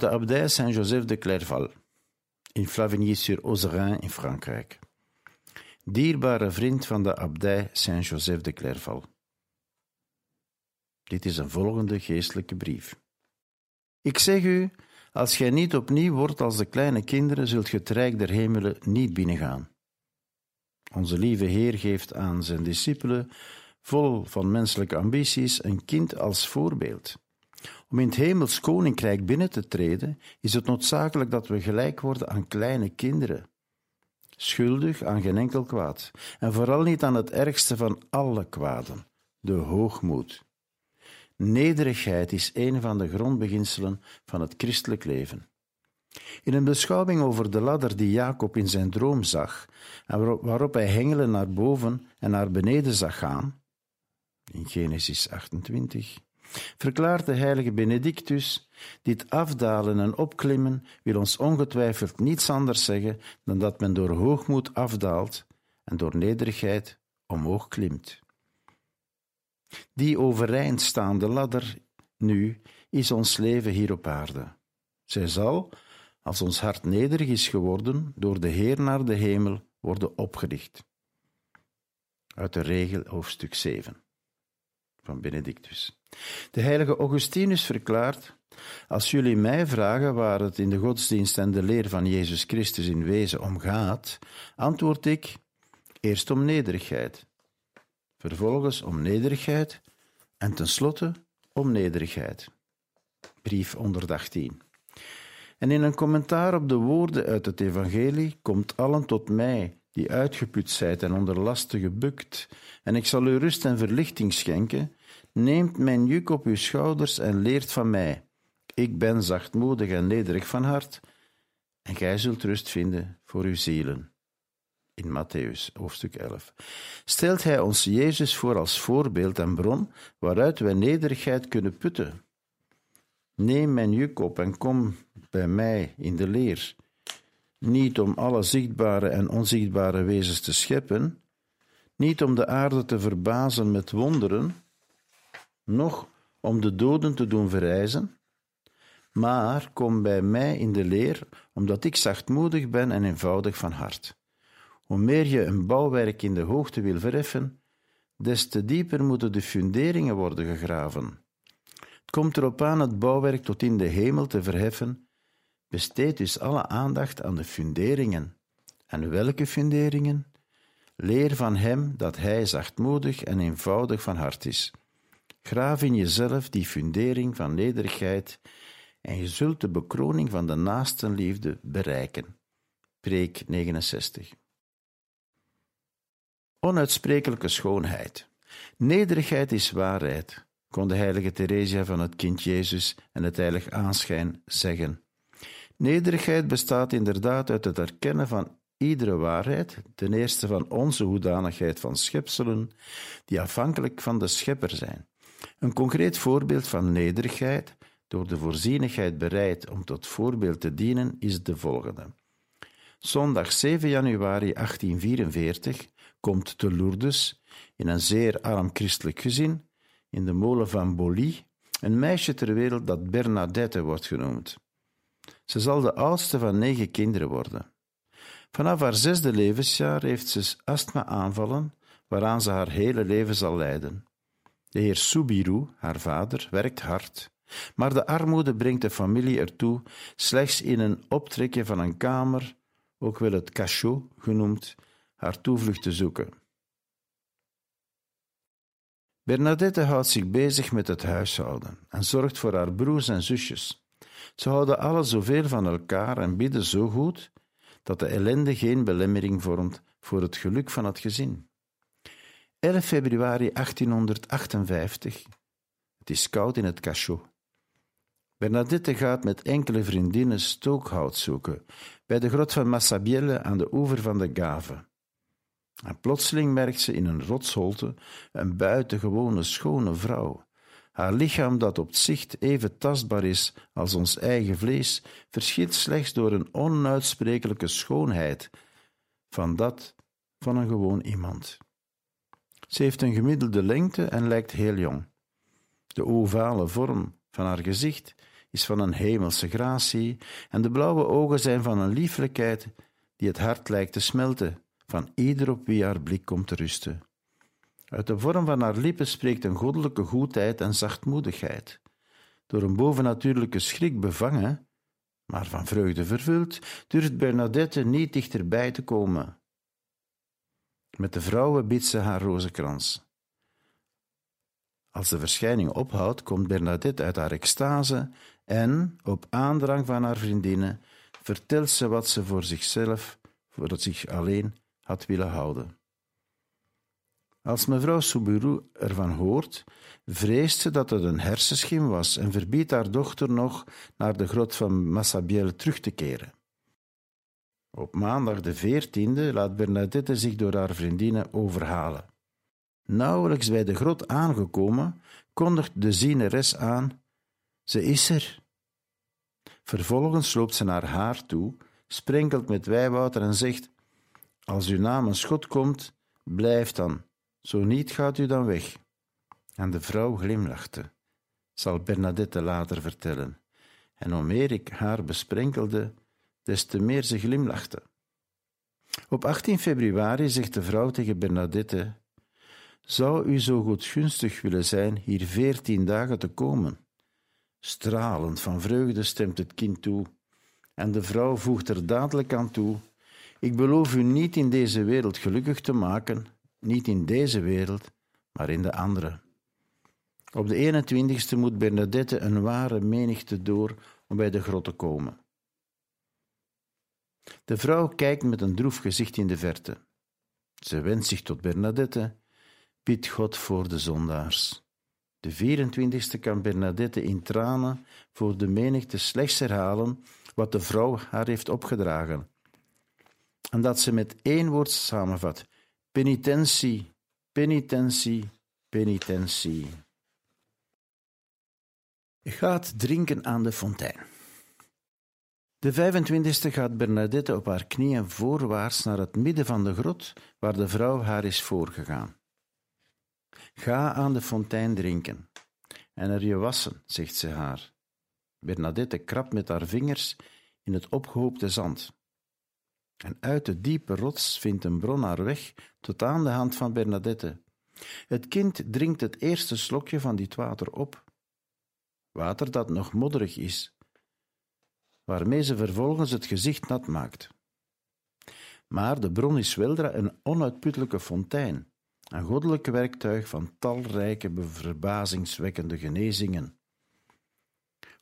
De abdij Saint-Joseph de Clairval, in Flavigny-sur-Ozerin in Frankrijk. Dierbare vriend van de abdij Saint-Joseph de Clairval. Dit is een volgende geestelijke brief. Ik zeg u, als gij niet opnieuw wordt als de kleine kinderen, zult ge het rijk der hemelen niet binnengaan. Onze lieve Heer geeft aan zijn discipelen, vol van menselijke ambities, een kind als voorbeeld. Om in het hemels koninkrijk binnen te treden, is het noodzakelijk dat we gelijk worden aan kleine kinderen. Schuldig aan geen enkel kwaad, en vooral niet aan het ergste van alle kwaden, de hoogmoed. Nederigheid is een van de grondbeginselen van het christelijk leven. In een beschouwing over de ladder die Jacob in zijn droom zag, en waarop hij hengelen naar boven en naar beneden zag gaan, in Genesis 28, verklaart de heilige Benedictus, dit afdalen en opklimmen wil ons ongetwijfeld niets anders zeggen dan dat men door hoogmoed afdaalt en door nederigheid omhoog klimt. Die overeind staande ladder nu is ons leven hier op aarde. Zij zal, als ons hart nederig is geworden, door de Heer naar de hemel worden opgericht. Uit de regel hoofdstuk 7 van Benedictus. De heilige Augustinus verklaart: Als jullie mij vragen waar het in de godsdienst en de leer van Jezus Christus in wezen om gaat, antwoord ik: eerst om nederigheid, vervolgens om nederigheid en tenslotte om nederigheid. Brief 118. En in een commentaar op de woorden uit het Evangelie komt allen tot mij, die uitgeput zijt en onder lasten gebukt, en ik zal u rust en verlichting schenken, Neemt mijn juk op uw schouders en leert van mij. Ik ben zachtmoedig en nederig van hart, en gij zult rust vinden voor uw zielen. In Matthäus, hoofdstuk 11. Stelt hij ons Jezus voor als voorbeeld en bron waaruit wij nederigheid kunnen putten. Neem mijn juk op en kom bij mij in de leer. Niet om alle zichtbare en onzichtbare wezens te scheppen, niet om de aarde te verbazen met wonderen, noch om de doden te doen verrijzen, maar kom bij mij in de leer, omdat ik zachtmoedig ben en eenvoudig van hart. Hoe meer je een bouwwerk in de hoogte wil verheffen, des te dieper moeten de funderingen worden gegraven. Het komt erop aan het bouwwerk tot in de hemel te verheffen. Besteed dus alle aandacht aan de funderingen. En welke funderingen? Leer van hem dat hij zachtmoedig en eenvoudig van hart is. Graaf in jezelf die fundering van nederigheid en je zult de bekroning van de naastenliefde bereiken. Preek 69. Onuitsprekelijke schoonheid. Nederigheid is waarheid, kon de heilige Theresia van het kind Jezus en het heilig aanschijn zeggen. Nederigheid bestaat inderdaad uit het erkennen van iedere waarheid, ten eerste van onze hoedanigheid van schepselen, die afhankelijk van de schepper zijn. Een concreet voorbeeld van nederigheid, door de voorzienigheid bereid om tot voorbeeld te dienen, is de volgende. Zondag 7 januari 1844 komt te Lourdes, in een zeer arm christelijk gezin, in de molen van Boly, een meisje ter wereld dat Bernadette wordt genoemd. Ze zal de oudste van negen kinderen worden. Vanaf haar zesde levensjaar heeft ze astma-aanvallen, waaraan ze haar hele leven zal lijden. De heer Subiru, haar vader, werkt hard, maar de armoede brengt de familie ertoe slechts in een optrekje van een kamer, ook wel het cachot genoemd, haar toevlucht te zoeken. Bernadette houdt zich bezig met het huishouden en zorgt voor haar broers en zusjes. Ze houden alle zoveel van elkaar en bidden zo goed dat de ellende geen belemmering vormt voor het geluk van het gezin. 11 februari 1858. Het is koud in het cachot. Bernadette gaat met enkele vriendinnen stookhout zoeken bij de grot van Massabielle aan de oever van de Gave. En plotseling merkt ze in een rotsholte een buitengewone schone vrouw. Haar lichaam, dat op zicht even tastbaar is als ons eigen vlees, verschilt slechts door een onuitsprekelijke schoonheid van dat van een gewoon iemand. Ze heeft een gemiddelde lengte en lijkt heel jong. De ovale vorm van haar gezicht is van een hemelse gratie en de blauwe ogen zijn van een lieflijkheid die het hart lijkt te smelten van ieder op wie haar blik komt te rusten. Uit de vorm van haar lippen spreekt een goddelijke goedheid en zachtmoedigheid. Door een bovennatuurlijke schrik bevangen, maar van vreugde vervuld, durft Bernadette niet dichterbij te komen. Met de vrouwen biedt ze haar rozenkrans. Als de verschijning ophoudt, komt Bernadette uit haar extase en, op aandrang van haar vriendinnen, vertelt ze wat ze voor zichzelf, voor zich alleen, had willen houden. Als mevrouw Soubirou ervan hoort, vreest ze dat het een hersenschim was en verbiedt haar dochter nog naar de grot van Massabielle terug te keren. Op maandag de veertiende laat Bernadette zich door haar vriendinnen overhalen. Nauwelijks bij de grot aangekomen, kondigt de zieneres aan: Ze is er. Vervolgens loopt ze naar haar toe, sprenkelt met wijwater en zegt: Als uw naam een schot komt, blijf dan. Zo niet gaat u dan weg. En de vrouw glimlachte, zal Bernadette later vertellen. En hoe ik haar besprenkelde, des te meer ze glimlachte. Op 18 februari zegt de vrouw tegen Bernadette: Zou u zo goedgunstig willen zijn hier veertien dagen te komen? Stralend van vreugde stemt het kind toe, en de vrouw voegt er dadelijk aan toe: Ik beloof u niet in deze wereld gelukkig te maken, niet in deze wereld, maar in de andere. Op de 21ste moet Bernadette een ware menigte door om bij de grot te komen. De vrouw kijkt met een droef gezicht in de verte. Ze wendt zich tot Bernadette, bidt God voor de zondaars. De 24ste kan Bernadette in tranen voor de menigte slechts herhalen wat de vrouw haar heeft opgedragen. En dat ze met één woord samenvat: penitentie, penitentie, penitentie. Gaat drinken aan de fontein. De 25e gaat Bernadette op haar knieën voorwaarts naar het midden van de grot waar de vrouw haar is voorgegaan. Ga aan de fontein drinken en er je wassen, zegt ze haar. Bernadette krabt met haar vingers in het opgehoopte zand. En uit de diepe rots vindt een bron haar weg tot aan de hand van Bernadette. Het kind drinkt het eerste slokje van dit water op. Water dat nog modderig is, waarmee ze vervolgens het gezicht nat maakt. Maar de bron is weldra een onuitputtelijke fontein, een goddelijk werktuig van talrijke, verbazingswekkende genezingen.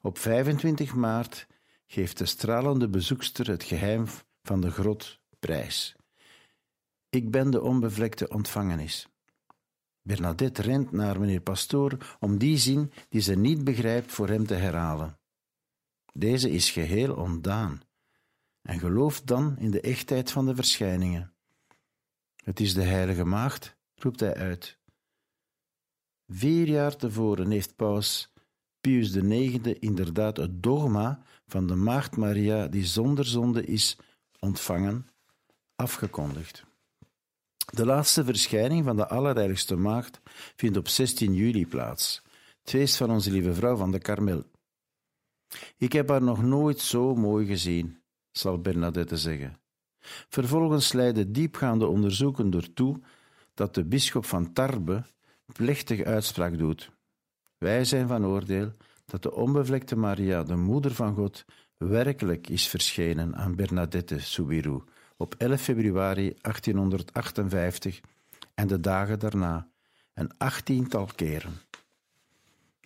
Op 25 maart geeft de stralende bezoekster het geheim van de grot prijs. Ik ben de onbevlekte ontvangenis. Bernadette rent naar meneer Pastoor om die zin die ze niet begrijpt voor hem te herhalen. Deze is geheel ontdaan en gelooft dan in de echtheid van de verschijningen. Het is de Heilige Maagd, roept hij uit. Vier jaar tevoren heeft Paus Pius IX inderdaad het dogma van de Maagd Maria, die zonder zonde is ontvangen, afgekondigd. De laatste verschijning van de Allerheiligste Maagd vindt op 16 juli plaats, het feest van onze Lieve Vrouw van de Karmel. Ik heb haar nog nooit zo mooi gezien, zal Bernadette zeggen. Vervolgens leiden diepgaande onderzoeken ertoe dat de bisschop van Tarbes plechtige uitspraak doet. Wij zijn van oordeel dat de onbevlekte Maria, de moeder van God, werkelijk is verschenen aan Bernadette Soubirou op 11 februari 1858 en de dagen daarna, een achttiental keren.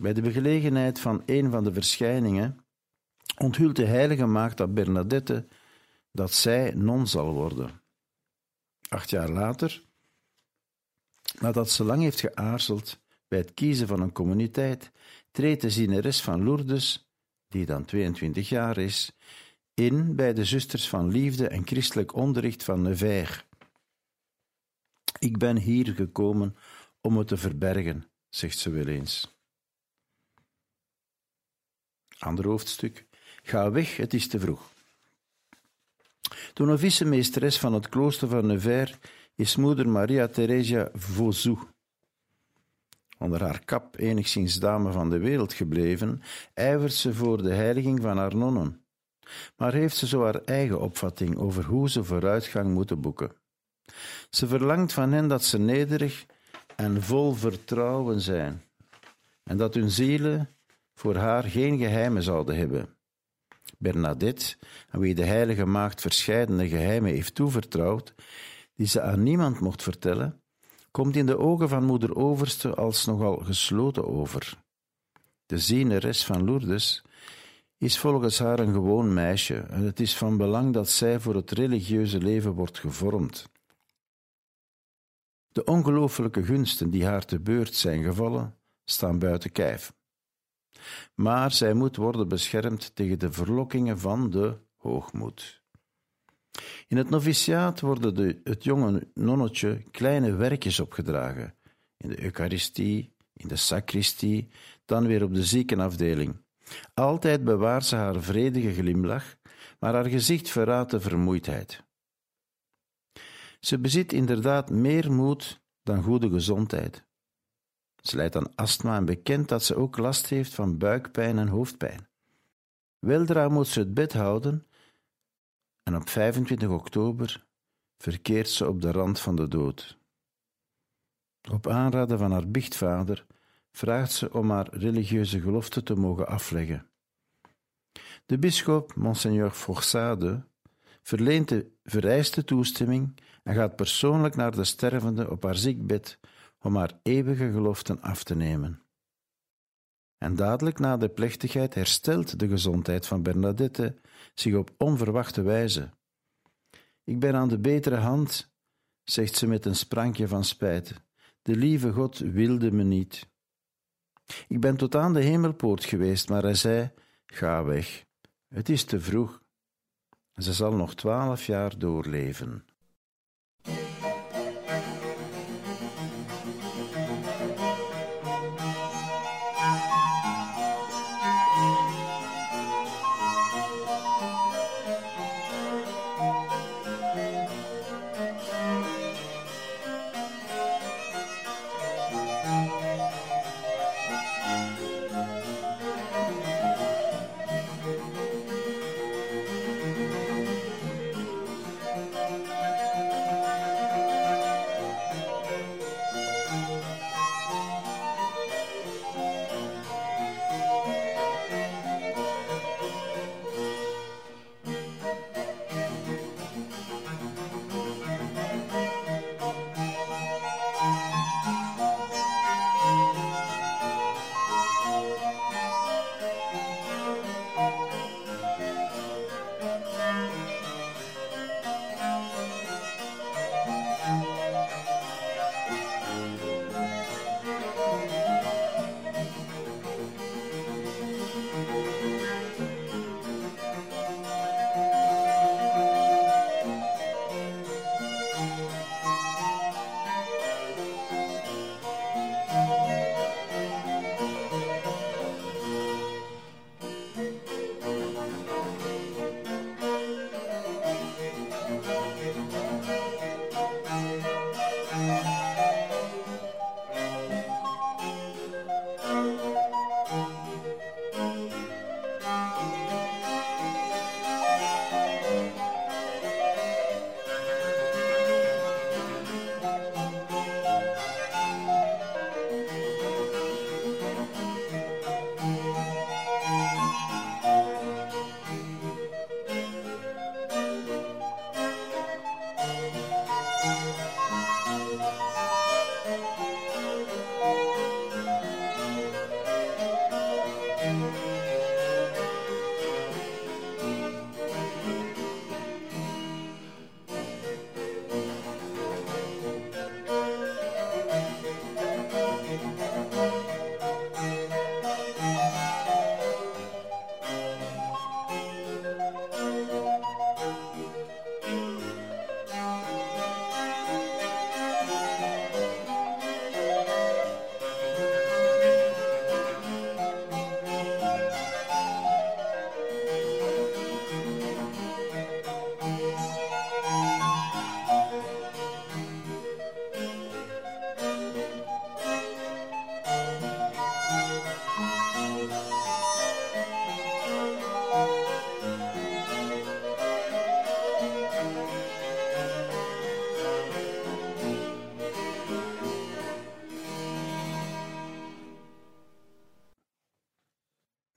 Bij de begelegenheid van een van de verschijningen onthult de heilige maagd aan Bernadette dat zij non zal worden. Acht jaar later Nadat ze lang heeft geaarzeld bij het kiezen van een communiteit, treedt de zieneres van Lourdes, die dan 22 jaar is, in bij de zusters van liefde en christelijk onderricht van Nevers. Ik ben hier gekomen om het te verbergen, zegt ze wel eens. Ander hoofdstuk. Ga weg, het is te vroeg. De novice-meesteres van het klooster van Nevers is moeder Maria Theresia Vauzou. Onder haar kap enigszins dame van de wereld gebleven, ijvert ze voor de heiliging van haar nonnen, maar heeft ze zo haar eigen opvatting over hoe ze vooruitgang moeten boeken. Ze verlangt van hen dat ze nederig en vol vertrouwen zijn, en dat hun zielen voor haar geen geheimen zouden hebben. Bernadette, aan wie de heilige maagd verscheidene geheimen heeft toevertrouwd, die ze aan niemand mocht vertellen, komt in de ogen van moeder Overste als nogal gesloten over. De zieneres van Lourdes is volgens haar een gewoon meisje en het is van belang dat zij voor het religieuze leven wordt gevormd. De ongelooflijke gunsten die haar te beurt zijn gevallen, staan buiten kijf. Maar zij moet worden beschermd tegen de verlokkingen van de hoogmoed. In het noviciaat worden de, het jonge nonnetje kleine werkjes opgedragen. In de Eucharistie, in de sacristie, dan weer op de ziekenafdeling. Altijd bewaart ze haar vredige glimlach, maar haar gezicht verraadt de vermoeidheid. Ze bezit inderdaad meer moed dan goede gezondheid. Ze lijdt aan astma en bekend dat ze ook last heeft van buikpijn en hoofdpijn. Weldra moet ze het bed houden en op 25 oktober verkeert ze op de rand van de dood. Op aanraden van haar biechtvader vraagt ze om haar religieuze gelofte te mogen afleggen. De bisschop, Monseigneur Forçade, verleent de vereiste toestemming en gaat persoonlijk naar de stervende op haar ziekbed om haar eeuwige geloften af te nemen. En dadelijk na de plechtigheid herstelt de gezondheid van Bernadette zich op onverwachte wijze. Ik ben aan de betere hand, zegt ze met een sprankje van spijt. De lieve God wilde me niet. Ik ben tot aan de hemelpoort geweest, maar hij zei: Ga weg. Het is te vroeg. Ze zal nog twaalf jaar doorleven.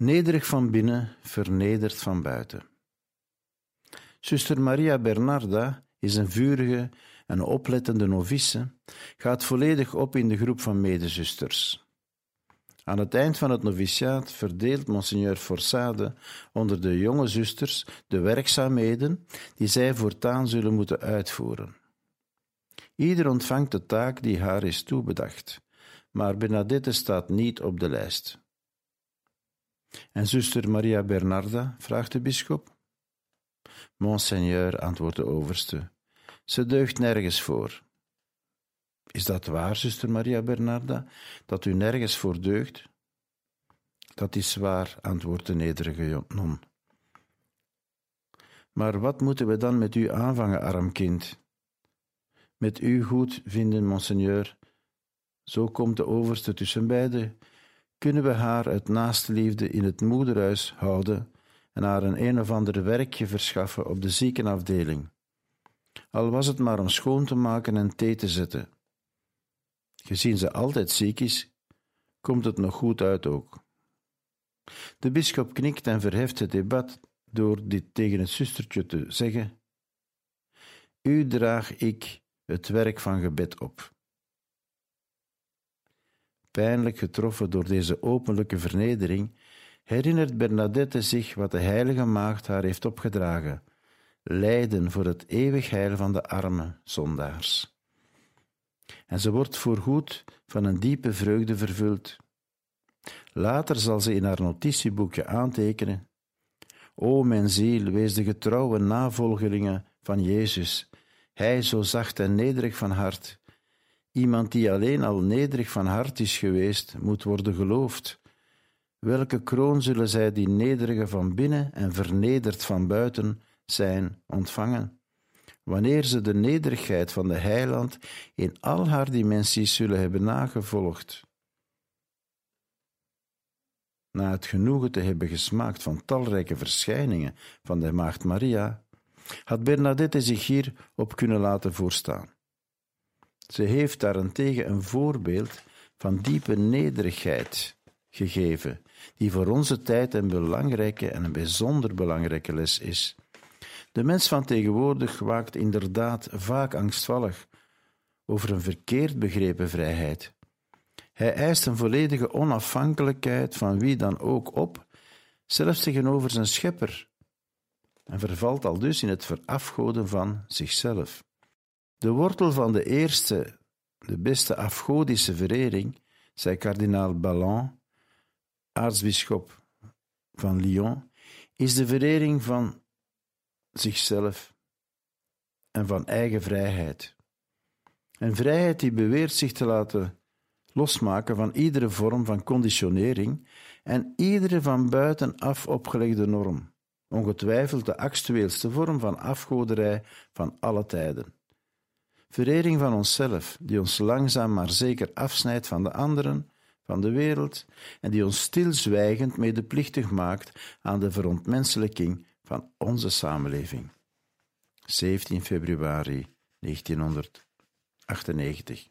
Nederig van binnen, vernederd van buiten. Zuster Maria Bernarda is een vurige en oplettende novice, gaat volledig op in de groep van medezusters. Aan het eind van het noviciaat verdeelt Monseigneur Forsade onder de jonge zusters de werkzaamheden die zij voortaan zullen moeten uitvoeren. Ieder ontvangt de taak die haar is toebedacht, maar Bernadette staat niet op de lijst. En zuster Maria Bernarda, vraagt de bisschop. Monseigneur, antwoordt de overste, ze deugt nergens voor. Is dat waar, zuster Maria Bernarda, dat u nergens voor deugt? Dat is waar, antwoordt de nederige non. Maar wat moeten we dan met u aanvangen, arm kind? Met u goed vinden, monseigneur. Zo komt de overste tussen beiden. Kunnen we haar uit naaste liefde in het moederhuis houden en haar een een of ander werkje verschaffen op de ziekenafdeling? Al was het maar om schoon te maken en thee te zetten. Gezien ze altijd ziek is, komt het nog goed uit ook. De bisschop knikt en verheft het debat door dit tegen het zustertje te zeggen: U draag ik het werk van gebed op. Pijnlijk getroffen door deze openlijke vernedering, herinnert Bernadette zich wat de heilige maagd haar heeft opgedragen: lijden voor het eeuwig heil van de arme zondaars en ze wordt voorgoed van een diepe vreugde vervuld. Later zal ze in haar notitieboekje aantekenen: O mijn ziel, wees de getrouwe navolgelingen van Jezus, Hij zo zacht en nederig van hart. Iemand die alleen al nederig van hart is geweest, moet worden geloofd. Welke kroon zullen zij die nederige van binnen en vernederd van buiten zijn ontvangen? wanneer ze de nederigheid van de heiland in al haar dimensies zullen hebben nagevolgd. Na het genoegen te hebben gesmaakt van talrijke verschijningen van de Maagd Maria, had Bernadette zich hier op kunnen laten voorstaan. Ze heeft daarentegen een voorbeeld van diepe nederigheid gegeven, die voor onze tijd een belangrijke en een bijzonder belangrijke les is. De mens van tegenwoordig waakt inderdaad vaak angstvallig over een verkeerd begrepen vrijheid. Hij eist een volledige onafhankelijkheid van wie dan ook op, zelfs tegenover zijn schepper, en vervalt al dus in het verafgoden van zichzelf. De wortel van de eerste, de beste afgodische verering, zei kardinaal Ballon, aartsbisschop van Lyon, is de verering van zichzelf en van eigen vrijheid. Een vrijheid die beweert zich te laten losmaken van iedere vorm van conditionering en iedere van buitenaf opgelegde norm, ongetwijfeld de actueelste vorm van afgoderij van alle tijden. Verering van onszelf, die ons langzaam maar zeker afsnijdt van de anderen, van de wereld, en die ons stilzwijgend medeplichtig maakt aan de verontmenselijking van onze samenleving. 17 februari 1998.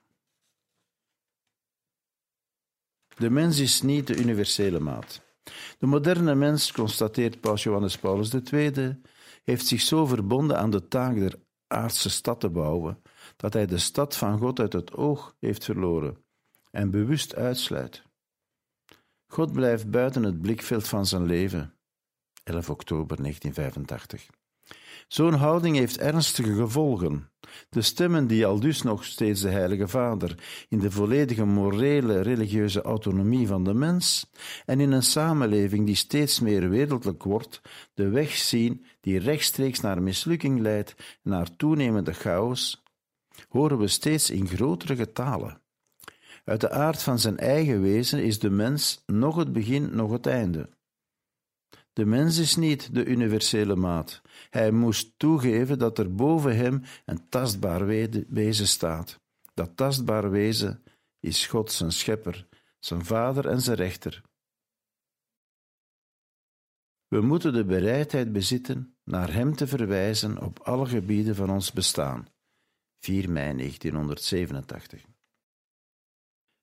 De mens is niet de universele maat. De moderne mens, constateert Paus Johannes Paulus II, heeft zich zo verbonden aan de taak der aardse stad te bouwen, dat hij de stad van God uit het oog heeft verloren en bewust uitsluit. God blijft buiten het blikveld van zijn leven. 11 oktober 1985. Zo'n houding heeft ernstige gevolgen. De stemmen die al dus nog steeds de Heilige Vader in de volledige morele religieuze autonomie van de mens en in een samenleving die steeds meer wereldlijk wordt, de weg zien die rechtstreeks naar mislukking leidt naar toenemende chaos, horen we steeds in grotere getalen. Uit de aard van zijn eigen wezen is de mens nog het begin, nog het einde. De mens is niet de universele maat. Hij moest toegeven dat er boven hem een tastbaar wezen staat. Dat tastbaar wezen is God, zijn schepper, zijn vader en zijn rechter. We moeten de bereidheid bezitten naar Hem te verwijzen op alle gebieden van ons bestaan. 4 mei 1987.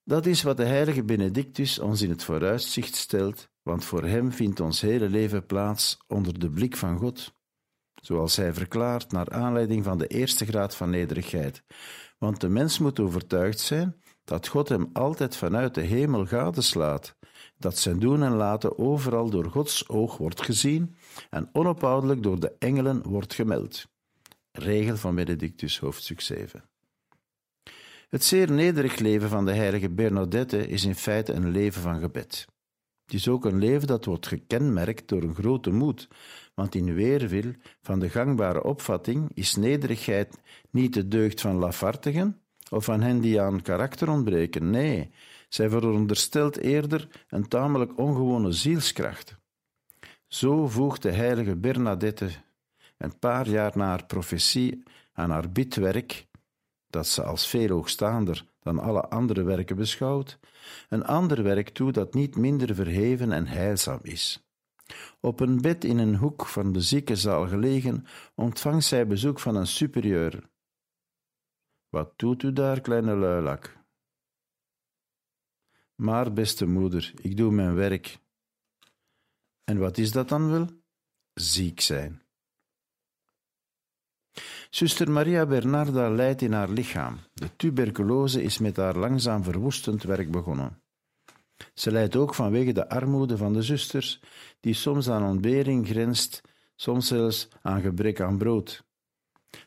Dat is wat de heilige Benedictus ons in het vooruitzicht stelt want voor hem vindt ons hele leven plaats onder de blik van God, zoals hij verklaart naar aanleiding van de eerste graad van nederigheid. Want de mens moet overtuigd zijn dat God hem altijd vanuit de hemel gadeslaat, dat zijn doen en laten overal door Gods oog wordt gezien en onophoudelijk door de engelen wordt gemeld. Regel van Benedictus, hoofdstuk 7. Het zeer nederig leven van de heilige Bernadette is in feite een leven van gebed. Het is ook een leven dat wordt gekenmerkt door een grote moed, want in weerwil van de gangbare opvatting is nederigheid niet de deugd van lafartigen of van hen die aan karakter ontbreken. Nee, zij veronderstelt eerder een tamelijk ongewone zielskracht. Zo voegt de heilige Bernadette een paar jaar na haar profetie aan haar bidwerk, dat ze als veel hoogstaander dan alle andere werken beschouwt, een ander werk toe dat niet minder verheven en heilzaam is. Op een bed in een hoek van de ziekenzaal gelegen, ontvangt zij bezoek van een superieur. Wat doet u daar, kleine luilak? Maar, beste moeder, ik doe mijn werk. En wat is dat dan wel? Ziek zijn. Zuster Maria Bernarda lijdt in haar lichaam. De tuberculose is met haar langzaam verwoestend werk begonnen. Ze lijdt ook vanwege de armoede van de zusters, die soms aan ontbering grenst, soms zelfs aan gebrek aan brood.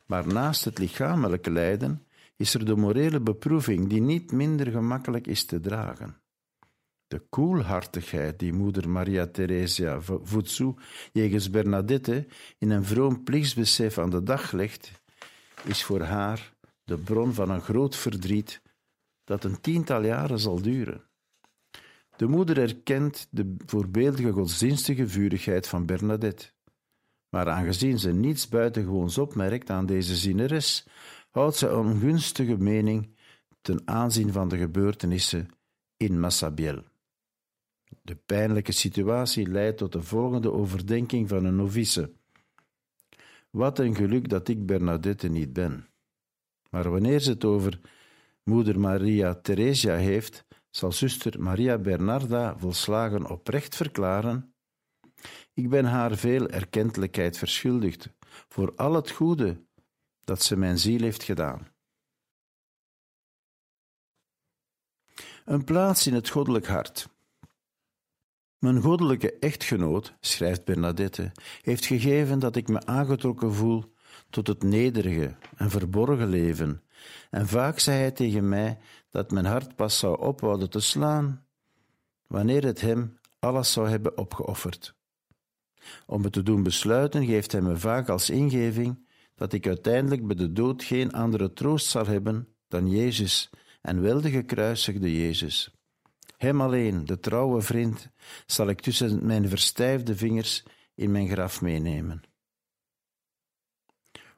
Maar naast het lichamelijke lijden is er de morele beproeving, die niet minder gemakkelijk is te dragen. De koelhartigheid die moeder Maria Theresia Voetsou jegens Bernadette in een vroom plichtsbesef aan de dag legt, is voor haar de bron van een groot verdriet dat een tiental jaren zal duren. De moeder erkent de voorbeeldige godsdienstige vurigheid van Bernadette. Maar aangezien ze niets buitengewoons opmerkt aan deze zinneres, houdt ze een gunstige mening ten aanzien van de gebeurtenissen in Massabielle. De pijnlijke situatie leidt tot de volgende overdenking van een novice. Wat een geluk dat ik Bernadette niet ben. Maar wanneer ze het over moeder Maria Theresia heeft, zal zuster Maria Bernarda volslagen oprecht verklaren: Ik ben haar veel erkentelijkheid verschuldigd voor al het goede dat ze mijn ziel heeft gedaan. Een plaats in het goddelijk hart. Mijn goddelijke echtgenoot, schrijft Bernadette, heeft gegeven dat ik me aangetrokken voel tot het nederige en verborgen leven, en vaak zei hij tegen mij dat mijn hart pas zou ophouden te slaan wanneer het hem alles zou hebben opgeofferd. Om het te doen besluiten geeft hij me vaak als ingeving dat ik uiteindelijk bij de dood geen andere troost zal hebben dan Jezus en wel de gekruisigde Jezus. Hem alleen, de trouwe vriend, zal ik tussen mijn verstijfde vingers in mijn graf meenemen.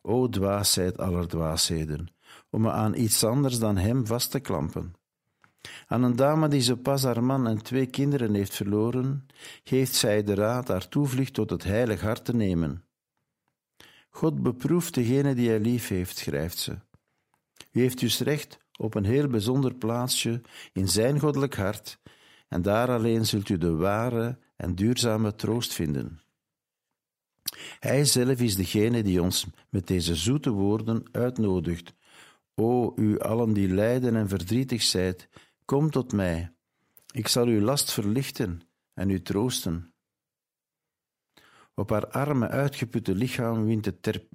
O dwaasheid aller dwaasheden, om me aan iets anders dan hem vast te klampen. Aan een dame die zo pas haar man en twee kinderen heeft verloren, geeft zij de raad haar toevlucht tot het heilig hart te nemen. God beproeft degene die hij lief heeft, schrijft ze. U heeft dus recht op een heel bijzonder plaatsje in zijn goddelijk hart, en daar alleen zult u de ware en duurzame troost vinden. Hij zelf is degene die ons met deze zoete woorden uitnodigt. O, u allen die lijden en verdrietig zijt, kom tot mij. Ik zal uw last verlichten en u troosten. Op haar arme, uitgeputte lichaam wint de.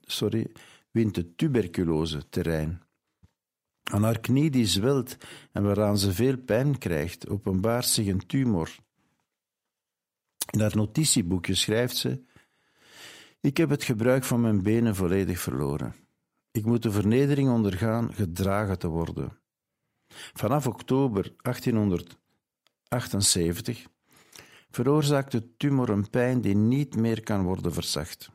Sorry, wint de tuberculose terrein. Aan haar knie die zwelt en waaraan ze veel pijn krijgt, openbaart zich een tumor. In haar notitieboekje schrijft ze: Ik heb het gebruik van mijn benen volledig verloren. Ik moet de vernedering ondergaan gedragen te worden. Vanaf oktober 1878 veroorzaakt de tumor een pijn die niet meer kan worden verzacht.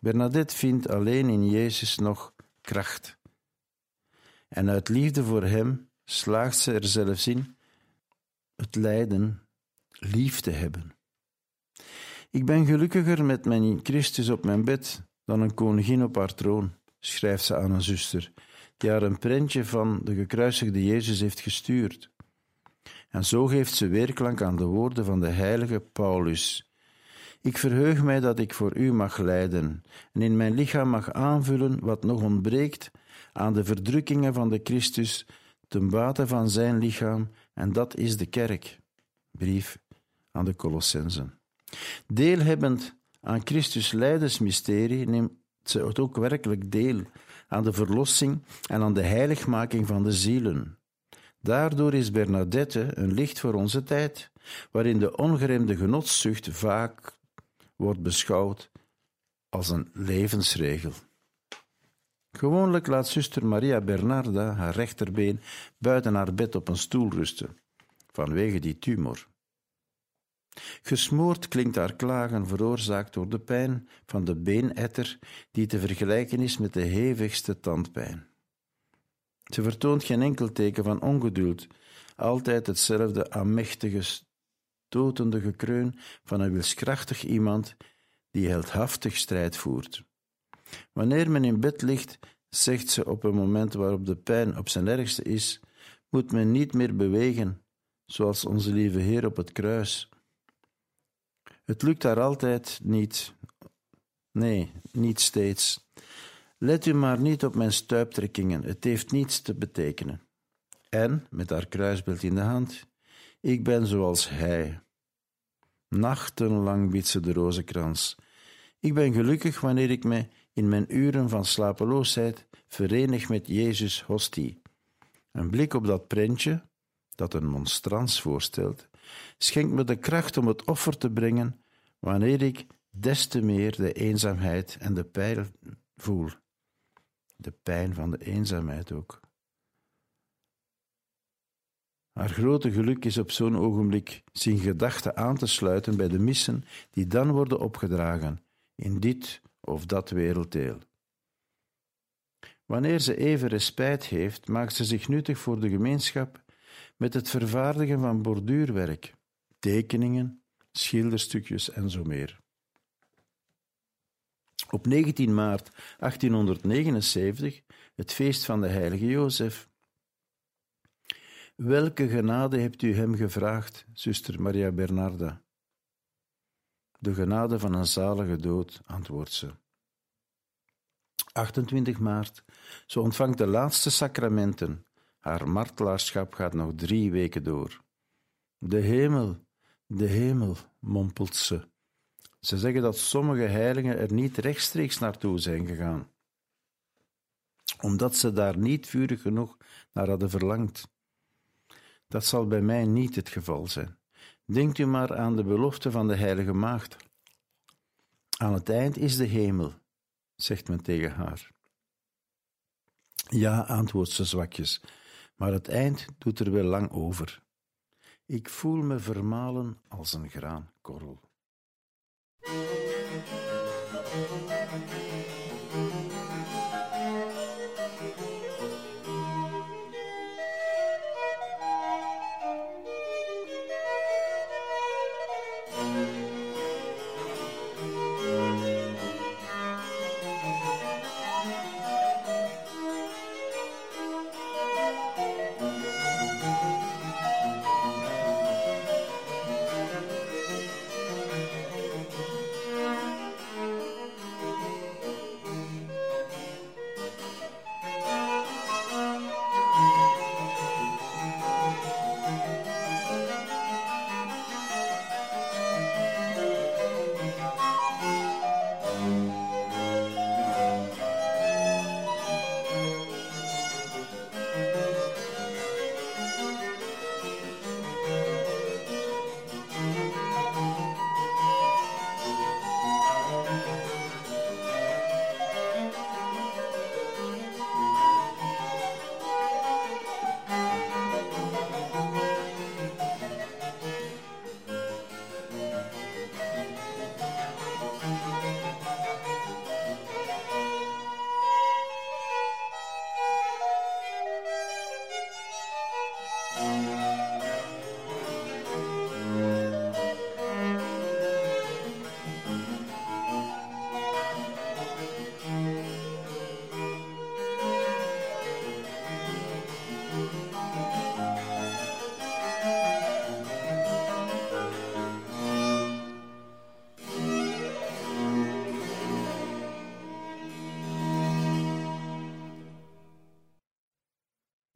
Bernadette vindt alleen in Jezus nog kracht en uit liefde voor Hem slaagt ze er zelfs in het lijden lief te hebben. Ik ben gelukkiger met mijn Christus op mijn bed dan een koningin op haar troon, schrijft ze aan een zuster, die haar een prentje van de gekruisigde Jezus heeft gestuurd. En zo geeft ze weerklank aan de woorden van de heilige Paulus. Ik verheug mij dat ik voor u mag lijden en in mijn lichaam mag aanvullen wat nog ontbreekt aan de verdrukkingen van de Christus ten bate van zijn lichaam, en dat is de kerk. Brief aan de Colossensen. Deelhebbend aan Christus lijdensmysterie neemt ze het ook werkelijk deel aan de verlossing en aan de heiligmaking van de zielen. Daardoor is Bernadette een licht voor onze tijd, waarin de ongeremde genotszucht vaak wordt beschouwd als een levensregel. Gewoonlijk laat zuster Maria Bernarda haar rechterbeen buiten haar bed op een stoel rusten, vanwege die tumor. Gesmoord klinkt haar klagen veroorzaakt door de pijn van de beenetter die te vergelijken is met de hevigste tandpijn. Ze vertoont geen enkel teken van ongeduld, altijd hetzelfde aanmächtige, stotende gekreun van een wilskrachtig iemand die heldhaftig strijd voert. Wanneer men in bed ligt, zegt ze op een moment waarop de pijn op zijn ergste is, moet men niet meer bewegen, zoals onze lieve Heer op het kruis. Het lukt haar altijd niet. Nee, niet steeds. Let u maar niet op mijn stuiptrekkingen, het heeft niets te betekenen. En, met haar kruisbeeld in de hand, ik ben zoals hij. Nachtenlang biedt ze de rozenkrans. Ik ben gelukkig wanneer ik me in mijn uren van slapeloosheid verenig met Jezus hostie. Een blik op dat prentje, dat een monstrans voorstelt, schenkt me de kracht om het offer te brengen wanneer ik des te meer de eenzaamheid en de pijn voel. De pijn van de eenzaamheid ook. Haar grote geluk is op zo'n ogenblik zijn gedachten aan te sluiten bij de missen die dan worden opgedragen in dit of dat werelddeel. Wanneer ze even respijt heeft, maakt ze zich nuttig voor de gemeenschap met het vervaardigen van borduurwerk, tekeningen, schilderstukjes en zo meer. Op 19 maart 1879, het feest van de heilige Jozef. Welke genade hebt u hem gevraagd, zuster Maria Bernarda? De genade van een zalige dood, antwoordt ze. 28 maart. Ze ontvangt de laatste sacramenten. Haar martelaarschap gaat nog drie weken door. De hemel, de hemel, mompelt ze. Ze zeggen dat sommige heiligen er niet rechtstreeks naartoe zijn gegaan, omdat ze daar niet vurig genoeg naar hadden verlangd. Dat zal bij mij niet het geval zijn. Denkt u maar aan de belofte van de Heilige Maagd. Aan het eind is de hemel, zegt men tegen haar. Ja, antwoordt ze zwakjes, maar het eind doet er wel lang over. Ik voel me vermalen als een graankorrel.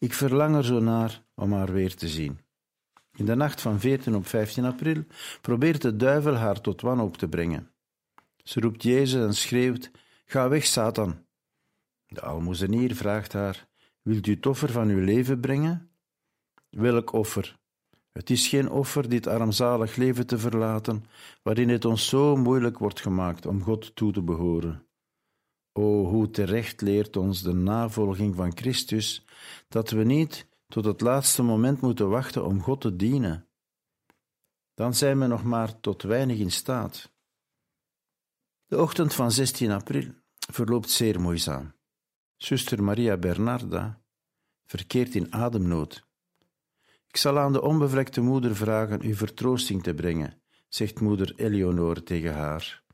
Ik verlang er zo naar om haar weer te zien. In de nacht van 14 op 15 april probeert de duivel haar tot wanhoop te brengen. Ze roept Jezus en schreeuwt: Ga weg, Satan. De almoezenier vraagt haar: Wilt u het offer van uw leven brengen? Welk offer? Het is geen offer dit armzalig leven te verlaten, waarin het ons zo moeilijk wordt gemaakt om God toe te behoren. O, hoe terecht leert ons de navolging van Christus dat we niet tot het laatste moment moeten wachten om God te dienen. Dan zijn we nog maar tot weinig in staat. De ochtend van 16 april verloopt zeer moeizaam. Zuster Maria Bernarda verkeert in ademnood. Ik zal aan de onbevlekte moeder vragen u vertroosting te brengen, zegt moeder Eleonore tegen haar.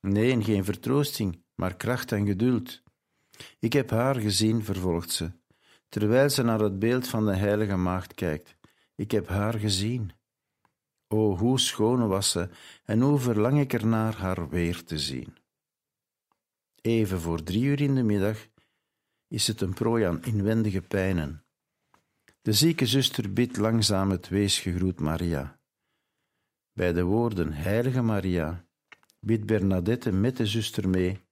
Nee, geen vertroosting, maar kracht en geduld. Ik heb haar gezien, vervolgt ze, terwijl ze naar het beeld van de heilige maagd kijkt. Ik heb haar gezien. O, hoe schoon was ze en hoe verlang ik ernaar haar weer te zien. Even voor drie uur in de middag is het een prooi aan inwendige pijnen. De zieke zuster bidt langzaam het weesgegroet Maria. Bij de woorden Heilige Maria bidt Bernadette met de zuster mee,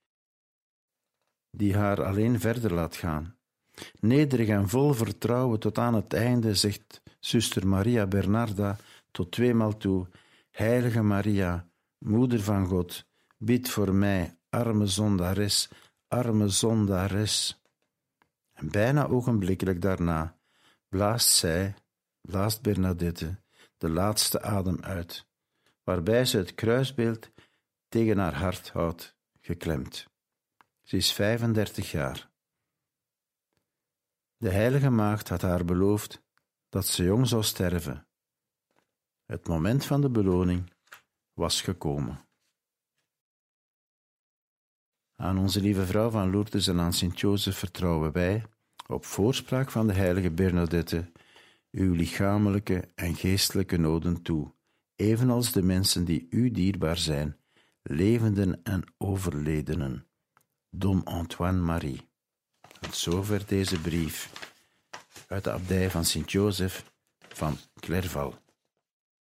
die haar alleen verder laat gaan. Nederig en vol vertrouwen tot aan het einde zegt zuster Maria Bernarda tot tweemaal toe: Heilige Maria, Moeder van God, bid voor mij, arme zondares, arme zondares. En bijna ogenblikkelijk daarna blaast zij, blaast Bernadette, de laatste adem uit, waarbij ze het kruisbeeld tegen haar hart houdt, geklemd. Ze is 35 jaar. De heilige maagd had haar beloofd dat ze jong zou sterven. Het moment van de beloning was gekomen. Aan onze lieve vrouw van Lourdes en aan Sint-Jozef vertrouwen wij, op voorspraak van de heilige Bernadette, uw lichamelijke en geestelijke noden toe, evenals de mensen die u dierbaar zijn, levenden en overledenen. Dom Antoine Marie. Tot zover deze brief uit de abdij van Sint-Jozef van Clerval.